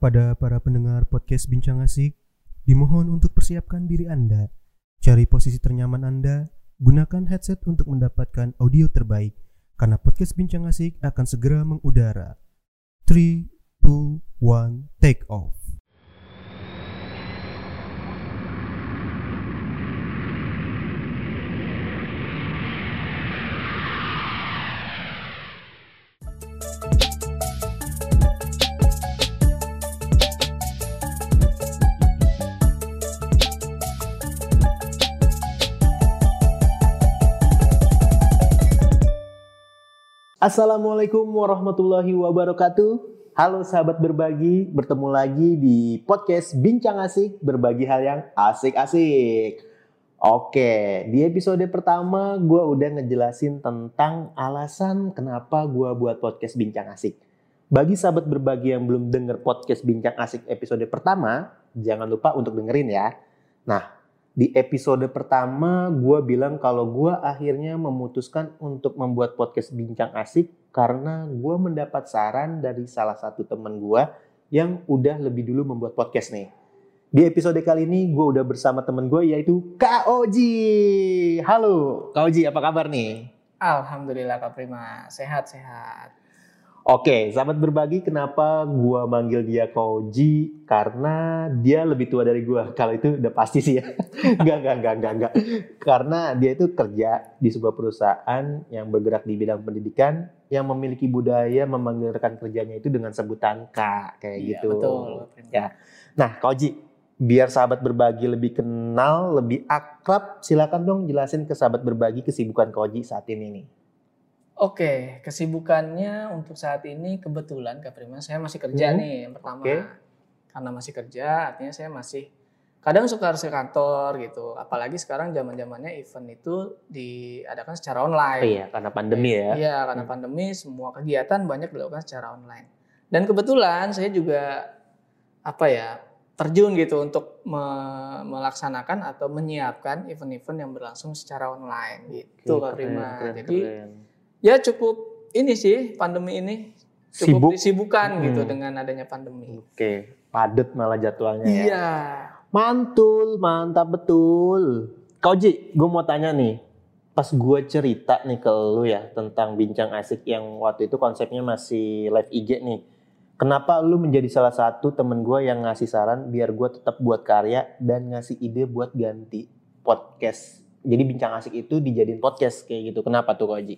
Kepada para pendengar podcast Bincang Asik, dimohon untuk persiapkan diri Anda. Cari posisi ternyaman Anda, gunakan headset untuk mendapatkan audio terbaik, karena podcast Bincang Asik akan segera mengudara. 3, 2, 1, take off. Assalamualaikum warahmatullahi wabarakatuh. Halo sahabat berbagi, bertemu lagi di podcast Bincang Asik, berbagi hal yang asik-asik. Oke, di episode pertama gue udah ngejelasin tentang alasan kenapa gue buat podcast Bincang Asik. Bagi sahabat berbagi yang belum denger podcast Bincang Asik episode pertama, jangan lupa untuk dengerin ya. Nah, di episode pertama gue bilang kalau gue akhirnya memutuskan untuk membuat podcast bincang asik karena gue mendapat saran dari salah satu teman gue yang udah lebih dulu membuat podcast nih. Di episode kali ini gue udah bersama temen gue yaitu Kak Oji. Halo Kak Oji apa kabar nih? Alhamdulillah Kak Prima, sehat-sehat. Oke, sahabat berbagi kenapa gua manggil dia Koji karena dia lebih tua dari gua. Kalau itu udah pasti sih ya. Enggak, enggak, enggak, enggak, enggak. Karena dia itu kerja di sebuah perusahaan yang bergerak di bidang pendidikan yang memiliki budaya memanggil rekan kerjanya itu dengan sebutan Kak kayak Iya, gitu. betul. Ya. Nah, Koji, biar sahabat berbagi lebih kenal, lebih akrab, silakan dong jelasin ke sahabat berbagi kesibukan Koji saat ini nih. Oke, kesibukannya untuk saat ini kebetulan Kak Prima, saya masih kerja Hmm, nih yang pertama. oke. Karena masih kerja, artinya saya masih kadang suka harus ke kantor gitu. Apalagi sekarang zaman-zamannya event itu diadakan secara online. Oh iya, karena pandemi ya. Iya, karena pandemi semua kegiatan banyak dilakukan secara online. Dan kebetulan saya juga apa ya terjun gitu untuk me- melaksanakan atau menyiapkan event-event yang berlangsung secara online gitu Kak Prima. keren, Jadi keren. Ya cukup ini sih pandemi ini Sibuk. cukup disibukkan gitu Hmm. dengan adanya pandemi. Oke, padet malah jadwalnya ya. Iya. Mantul, mantap betul. Kau Ji, gue mau tanya nih. Pas gue cerita nih ke lu ya tentang bincang asik yang waktu itu konsepnya masih live IG nih. Kenapa lu menjadi salah satu temen gue yang ngasih saran biar gue tetap buat karya dan ngasih ide buat ganti podcast. Jadi bincang asik itu dijadiin podcast kayak gitu. Kenapa tuh Kau Ji?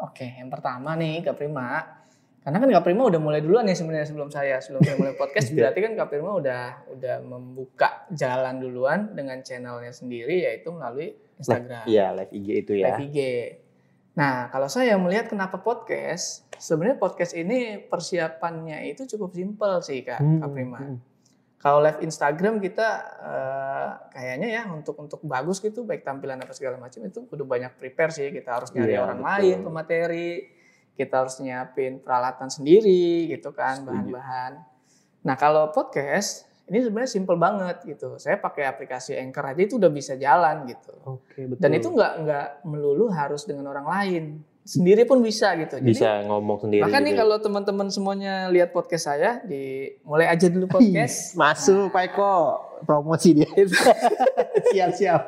Oke, yang pertama nih Kak Prima. Karena kan Kak Prima udah mulai duluan nih sebenarnya sebelum saya. Sebelum saya mulai podcast Iya. berarti kan Kak Prima udah udah membuka jalan duluan dengan channelnya sendiri yaitu melalui Instagram. Iya, live IG itu ya. Live IG. Nah, kalau saya melihat kenapa podcast, sebenarnya podcast ini persiapannya itu cukup simpel sih Kak, Hmm, Kak Prima. hmm. Kalau live Instagram kita eh, kayaknya ya untuk untuk bagus gitu baik tampilan apa segala macam itu udah banyak prepare sih kita harus nyari Iya, orang betul. lain pemateri kita harus nyiapin peralatan sendiri gitu kan bahan-bahan. Nah kalau podcast ini sebenarnya simple banget gitu. Saya pakai aplikasi Anchor aja itu udah bisa jalan gitu. Oke, betul. Dan itu nggak nggak melulu harus dengan orang lain sendiri pun bisa gitu. Jadi bisa ngomong sendiri. Bahkan nih gitu ya. kalau teman-teman semuanya lihat podcast saya di mulai aja dulu podcast. Masuk Pak Eko, promosi dia. siap siap.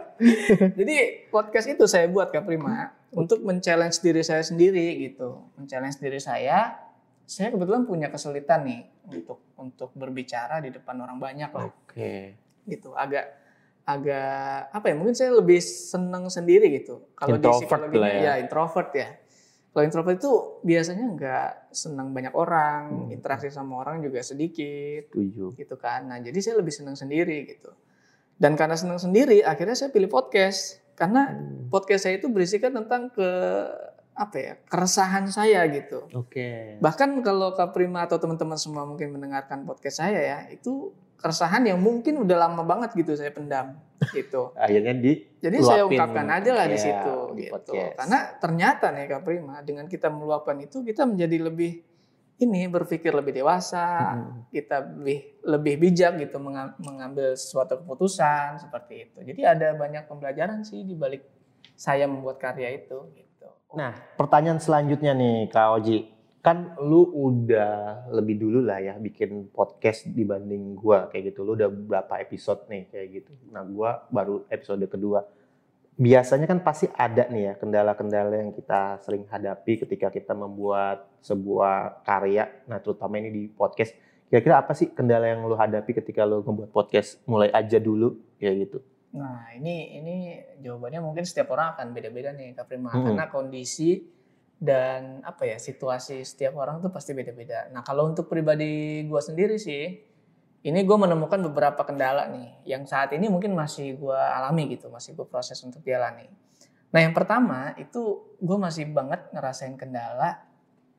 Jadi podcast itu saya buat Kak Prima untuk men-challenge diri saya sendiri gitu. Men-challenge diri saya. Saya kebetulan punya kesulitan nih untuk untuk berbicara di depan orang banyak lah Oke. gitu. Agak agak apa ya? Mungkin saya lebih seneng sendiri gitu. Kalau di psikologinya lah ya. ya introvert ya. Kalau introvert itu biasanya nggak senang banyak orang, Hmm. interaksi sama orang juga sedikit. Setuju. gitu kan. Nah, jadi saya lebih senang sendiri gitu. Dan karena senang sendiri, akhirnya saya pilih podcast. Karena Hmm. podcast saya itu berisikan tentang ke apa ya keresahan saya gitu. Oke. Bahkan kalau Kak Prima atau teman-teman semua mungkin mendengarkan podcast saya ya, itu keresahan yang mungkin udah lama banget gitu saya pendam gitu. Akhirnya di Jadi saya ungkapkan aja lah di Iya, situ di gitu. podcast. Karena ternyata nih Kak Prima dengan kita meluapkan itu kita menjadi lebih ini berpikir lebih dewasa, Hmm. kita lebih lebih bijak gitu menga- mengambil sesuatu keputusan seperti itu. Jadi ada banyak pembelajaran sih di balik saya membuat karya itu gitu. Nah, pertanyaan selanjutnya nih Kak Oji. Kan lu udah lebih dulu lah ya bikin podcast dibanding gua kayak gitu. Lu udah berapa episode nih kayak gitu. Nah, gua baru episode kedua. Biasanya kan pasti ada nih ya kendala-kendala yang kita sering hadapi ketika kita membuat sebuah karya. Nah, terutama ini di podcast. Kira-kira apa sih kendala yang lu hadapi ketika lu membuat podcast? Mulai aja dulu kayak gitu. Nah, ini ini jawabannya mungkin setiap orang akan beda-beda nih Kak Prima Hmm. karena kondisi dan apa ya situasi setiap orang tuh pasti beda-beda. Nah, kalau untuk pribadi gua sendiri sih ini gue menemukan beberapa kendala nih yang saat ini mungkin masih gua alami gitu, masih gue proses untuk jalani. Nah, yang pertama itu gue masih banget ngerasain kendala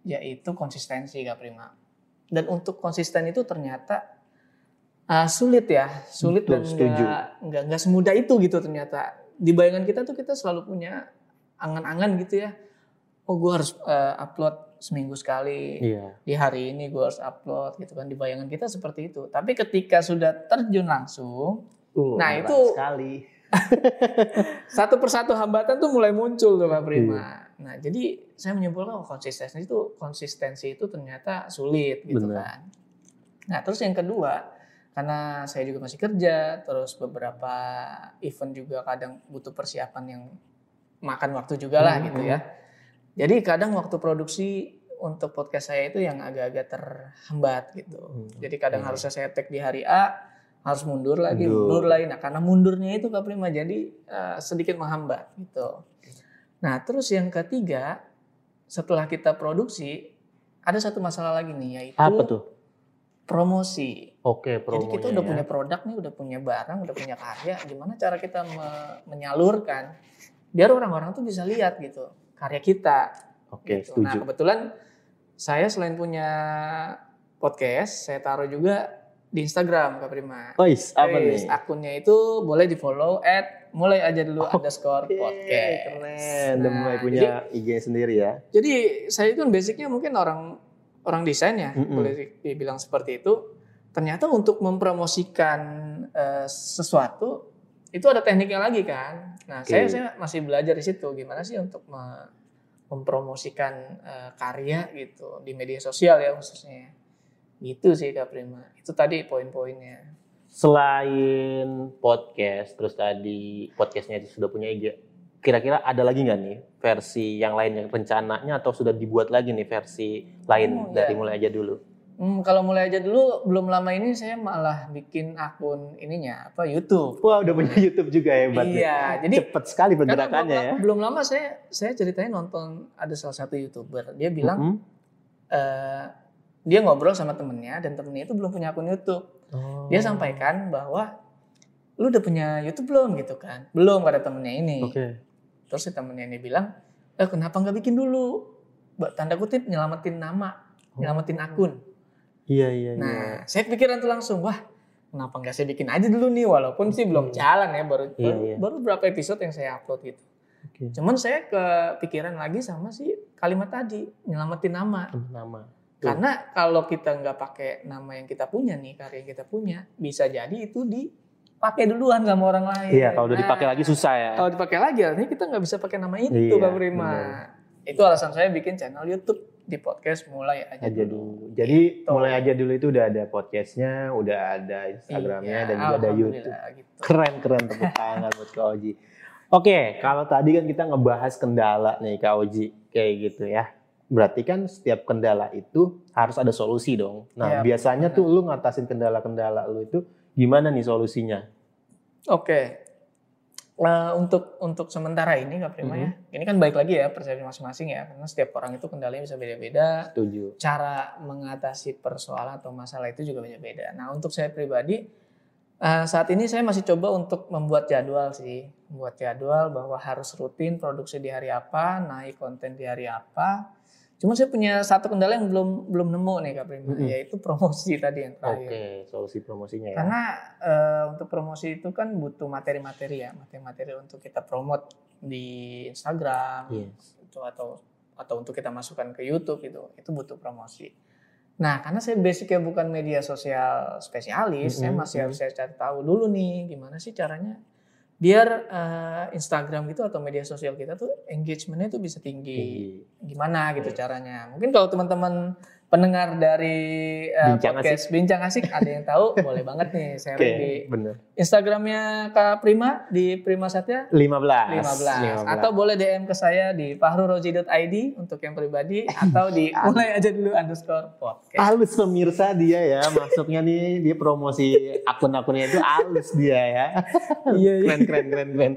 yaitu konsistensi Kak Prima. Dan untuk konsisten itu ternyata uh, sulit ya, sulit Betul, dan setuju. nggak nggak nggak semudah itu gitu ternyata. Di bayangan kita tuh kita selalu punya angan-angan gitu ya. Oh gue harus uh, upload seminggu sekali Iya. di hari ini gue harus upload gitu kan di bayangan kita seperti itu. Tapi ketika sudah terjun langsung, Uh, Nah, itu- sekali. satu persatu hambatan tuh mulai muncul tuh Pak Iya. Prima. Nah jadi saya menyimpulkan oh, konsistensi itu konsistensi itu ternyata sulit gitu Benar. kan. Nah terus yang kedua karena saya juga masih kerja, terus beberapa event juga kadang butuh persiapan yang makan waktu juga lah Hmm, gitu ya. Jadi kadang waktu produksi untuk podcast saya itu yang agak-agak terhambat gitu. Hmm, Jadi kadang oke. harusnya saya tag di hari A, harus mundur lagi, Mundur. mundur lagi. Nah karena mundurnya itu Kak Prima jadi eh, sedikit menghambat gitu. Nah terus yang ketiga, setelah kita produksi, ada satu masalah lagi nih yaitu Apa tuh? promosi. Oke, Jadi promonya kita udah ya. punya produk nih, udah punya barang, udah punya karya. Gimana cara kita me- menyalurkan biar orang-orang tuh bisa lihat gitu karya kita. Oke, gitu. Nah setuju. kebetulan saya selain punya podcast, saya taruh juga di Instagram Kak Prima. Ois, apa Wis, nih? Akunnya itu boleh di follow at mulai aja dulu underscore Oke, podcast. Keren, Nah, mulai jadi- punya IG sendiri ya. Jadi saya itu basicnya mungkin orang orang desain ya, Mm-mm. boleh di- dibilang seperti itu. Ternyata untuk mempromosikan eh, sesuatu itu ada tekniknya lagi kan. Nah Oke. saya saya masih belajar di situ gimana sih untuk me- mempromosikan eh, karya gitu di media sosial ya khususnya. Gitu sih Kak Prima. Itu tadi poin-poinnya. Selain podcast, terus tadi podcastnya itu sudah punya IG. Kira-kira ada lagi nggak nih versi yang lain yang rencananya atau sudah dibuat lagi nih versi lain Oh, dari iya. mulai aja dulu? Hmm, kalau mulai aja dulu belum lama ini saya malah bikin akun ininya apa YouTube. Wah, udah punya YouTube juga hebat nih. Iya, jadi Cepet sekali pergerakannya belum, ya. lama, belum lama saya saya ceritanya nonton ada salah satu youtuber dia bilang Mhm. eh, dia ngobrol sama temennya dan temennya itu belum punya akun YouTube Oh. dia sampaikan bahwa lu udah punya YouTube belum gitu kan belum kata temennya ini Oke. terus si temennya ini bilang eh kenapa nggak bikin dulu tanda kutip nyelamatin nama nyelamatin akun Iya, iya, iya. nah saya pikiran tuh langsung wah kenapa nggak saya bikin aja dulu nih walaupun sih belum jalan ya baru Iya, baru, iya. baru berapa episode yang saya upload gitu Oke. Cuman saya kepikiran lagi sama si kalimat tadi, nyelamatin nama. Nama. Karena kalau kita nggak pakai nama yang kita punya nih, karya yang kita punya, bisa jadi itu dipakai duluan sama orang lain. Iya, kalau udah Nah, dipakai lagi susah ya. Kalau dipakai lagi, artinya kita nggak bisa pakai nama itu, Iya, Kak Prima. Itu alasan saya bikin channel YouTube di podcast mulai aja, aja dulu. Jadi Gitu. mulai aja dulu itu udah ada podcastnya, udah ada Instagramnya Iya, dan juga ada YouTube. Gitu. Keren keren tepuk tangan buat Kak Oji. Oke, kalau tadi kan kita ngebahas kendala nih Kak Oji, kayak gitu ya. Berarti kan setiap kendala itu harus ada solusi dong. Nah, Iya, biasanya benar. tuh lu ngatasin kendala-kendala lu itu gimana nih solusinya? Oke. Eh, untuk untuk sementara ini Kak Prima ya. Mm-hmm. Ini kan baik lagi ya persepsi masing-masing ya karena setiap orang itu kendalanya bisa beda-beda. Setuju. Cara mengatasi persoalan atau masalah itu juga beda-beda. Nah, untuk saya pribadi eh, saat ini saya masih coba untuk membuat jadwal sih, membuat jadwal bahwa harus rutin produksi di hari apa, naik konten di hari apa. Cuma saya punya satu kendala yang belum belum nemu nih Kak Prima, Mm-mm. yaitu promosi tadi yang terakhir. Oke, solusi promosinya ya. Karena eh, untuk promosi itu kan butuh materi-materi ya, materi-materi untuk kita promote di Instagram Yes. itu atau atau untuk kita masukkan ke YouTube itu, itu butuh promosi. Nah, karena saya basicnya bukan media sosial spesialis, saya Mm-mm, masih harus saya cari tahu dulu nih gimana sih caranya biar uh, Instagram gitu atau media sosial kita tuh engagementnya tuh bisa tinggi. Gimana gitu caranya? Mungkin kalau teman-teman pendengar dari uh, Bincang podcast Bincang Asik ada yang tahu boleh banget nih share Oke, di bener. Instagramnya Kak Prima di Prima Satya 15. 15. Atau boleh DM ke saya di fahruroji.id untuk yang pribadi atau di mulai aja dulu underscore podcast. Halus pemirsa dia ya, masuknya nih dia promosi akun-akunnya itu halus dia ya. Iya, iya. keren keren keren keren.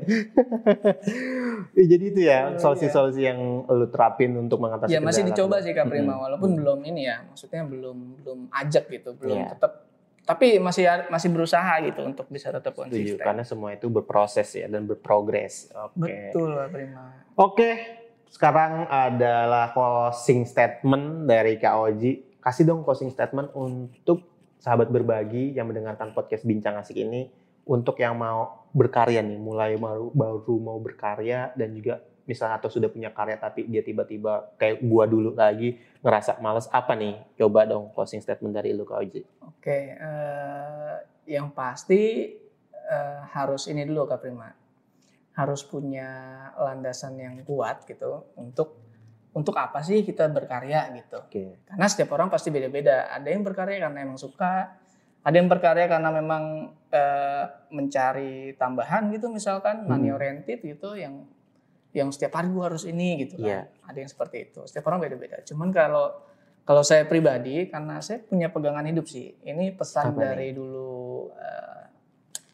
Ya, Jadi itu ya solusi-solusi yang lu terapin untuk mengatasi Ya masih dicoba sih Kak Prima walaupun belum ini ya, maksudnya belum belum ajak gitu, belum Iya. tetap tapi masih masih berusaha gitu untuk bisa tetap Setuju, konsisten. karena semua itu berproses ya dan berprogres. Oke. Betul Kak Prima. Oke, sekarang adalah closing statement dari Kak Oji. Kasih dong closing statement untuk sahabat berbagi yang mendengarkan podcast Bincang Asik ini untuk yang mau berkarya nih, mulai baru baru mau berkarya dan juga misalnya atau sudah punya karya tapi dia tiba-tiba kayak gua dulu lagi ngerasa males apa nih? Coba dong closing statement dari lu Kak Oji. Oke, eh, yang pasti eh, harus ini dulu Kak Prima. Harus punya landasan yang kuat gitu untuk untuk apa sih kita berkarya gitu. Oke. Karena setiap orang pasti beda-beda. Ada yang berkarya karena emang suka, ada yang berkarya karena memang eh, mencari tambahan gitu misalkan money Hmm. oriented gitu yang yang setiap hari gua harus ini gitu kan. Iya. Ada yang seperti itu. Setiap orang beda-beda. Cuman kalau kalau saya pribadi karena saya punya pegangan hidup sih. Ini pesan Apa nih? dari dulu eh,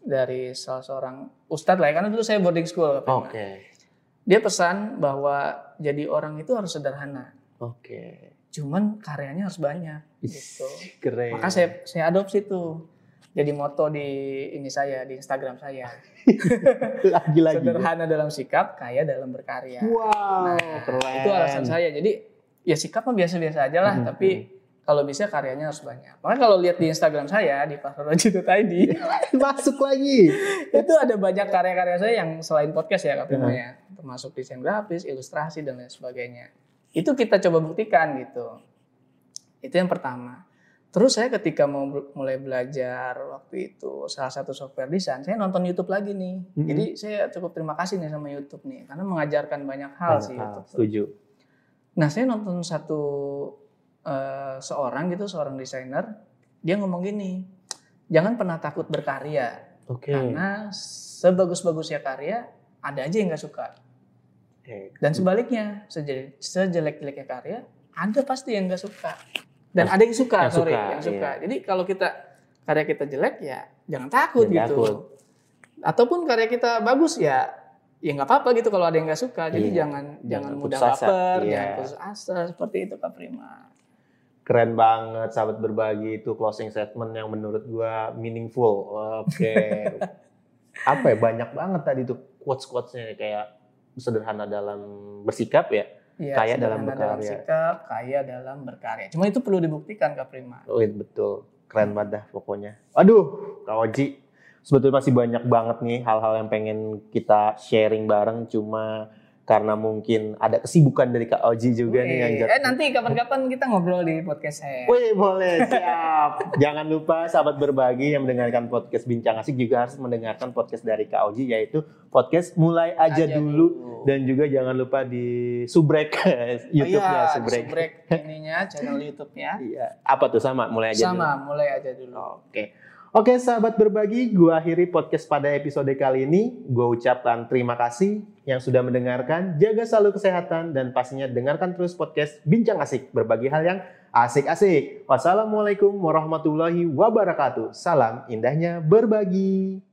dari salah seorang ustadz lah ya. Karena dulu saya boarding school. Oke. Dia pesan bahwa jadi orang itu harus sederhana. Oke. Cuman karyanya harus banyak gitu. Keren. Maka saya saya adopsi tuh. Jadi moto di ini saya di Instagram saya. lagi-lagi. Sederhana dalam sikap, kaya dalam berkarya. Wow, Nah, keren. Itu alasan saya. Jadi ya sikap mah biasa-biasa aja lah, Mhm, tapi kalau bisa karyanya harus banyak. Makanya kalau lihat di Instagram saya di pasroji.id Masuk lagi. itu ada banyak karya-karya saya yang selain podcast ya Kak Prima ya. Termasuk desain grafis, ilustrasi dan lain sebagainya. Itu kita coba buktikan gitu. Itu yang pertama. Terus saya ketika mau mulai belajar waktu itu salah satu software desain, saya nonton YouTube lagi nih. Mhm. Jadi saya cukup terima kasih nih sama YouTube nih karena mengajarkan banyak hal Banyak sih hal, YouTube. Setuju. Nah, saya nonton satu eh, seorang gitu, seorang desainer, dia ngomong gini, jangan pernah takut berkarya. Oke. Karena sebagus-bagusnya karya, ada aja yang nggak suka. Dan sebaliknya, seje- sejelek-jeleknya karya, ada pasti yang nggak suka. Dan ada yang suka, Yang sorry, suka, yang suka. iya. Jadi kalau kita karya kita jelek ya jangan takut Jangan gitu. takut. Ataupun karya kita bagus ya ya nggak apa-apa gitu kalau ada yang nggak suka. Jadi Iya. jangan jangan Jangan mudah baper, iya. jangan putus asa seperti itu Kak Prima. Keren banget sahabat berbagi itu closing statement yang menurut gua meaningful. Oke. Apa ya banyak banget tadi tuh quotes quotesnya kayak sederhana dalam bersikap ya. Iya, Kaya dalam sederhana dalam berkarya. sikap, kaya dalam berkarya. Cuma itu perlu dibuktikan Kak Prima. Oh iya, betul. Keren banget dah pokoknya. Aduh, Kak Oji. Sebetulnya masih banyak banget nih hal-hal yang pengen kita sharing bareng. Cuma karena mungkin ada kesibukan dari Kak Oji juga nih yang eh nanti kapan-kapan kita ngobrol di podcast saya. Wih boleh siap. Jangan lupa sahabat berbagi yang mendengarkan podcast Bincang Asik juga harus mendengarkan podcast dari Kak Oji yaitu podcast mulai aja, Aja dulu. dulu. dan juga jangan lupa di subrek YouTube-nya oh, iya, subrek. subrek ininya channel YouTube-nya. Iya. Apa tuh sama mulai aja Sama, dulu. mulai aja dulu. Oke. Oke sahabat berbagi, gua akhiri podcast pada episode kali ini. Gua ucapkan terima kasih yang sudah mendengarkan. Jaga selalu kesehatan dan pastinya dengarkan terus podcast Bincang Asik berbagi hal yang asik-asik. Wassalamualaikum warahmatullahi wabarakatuh. Salam indahnya berbagi.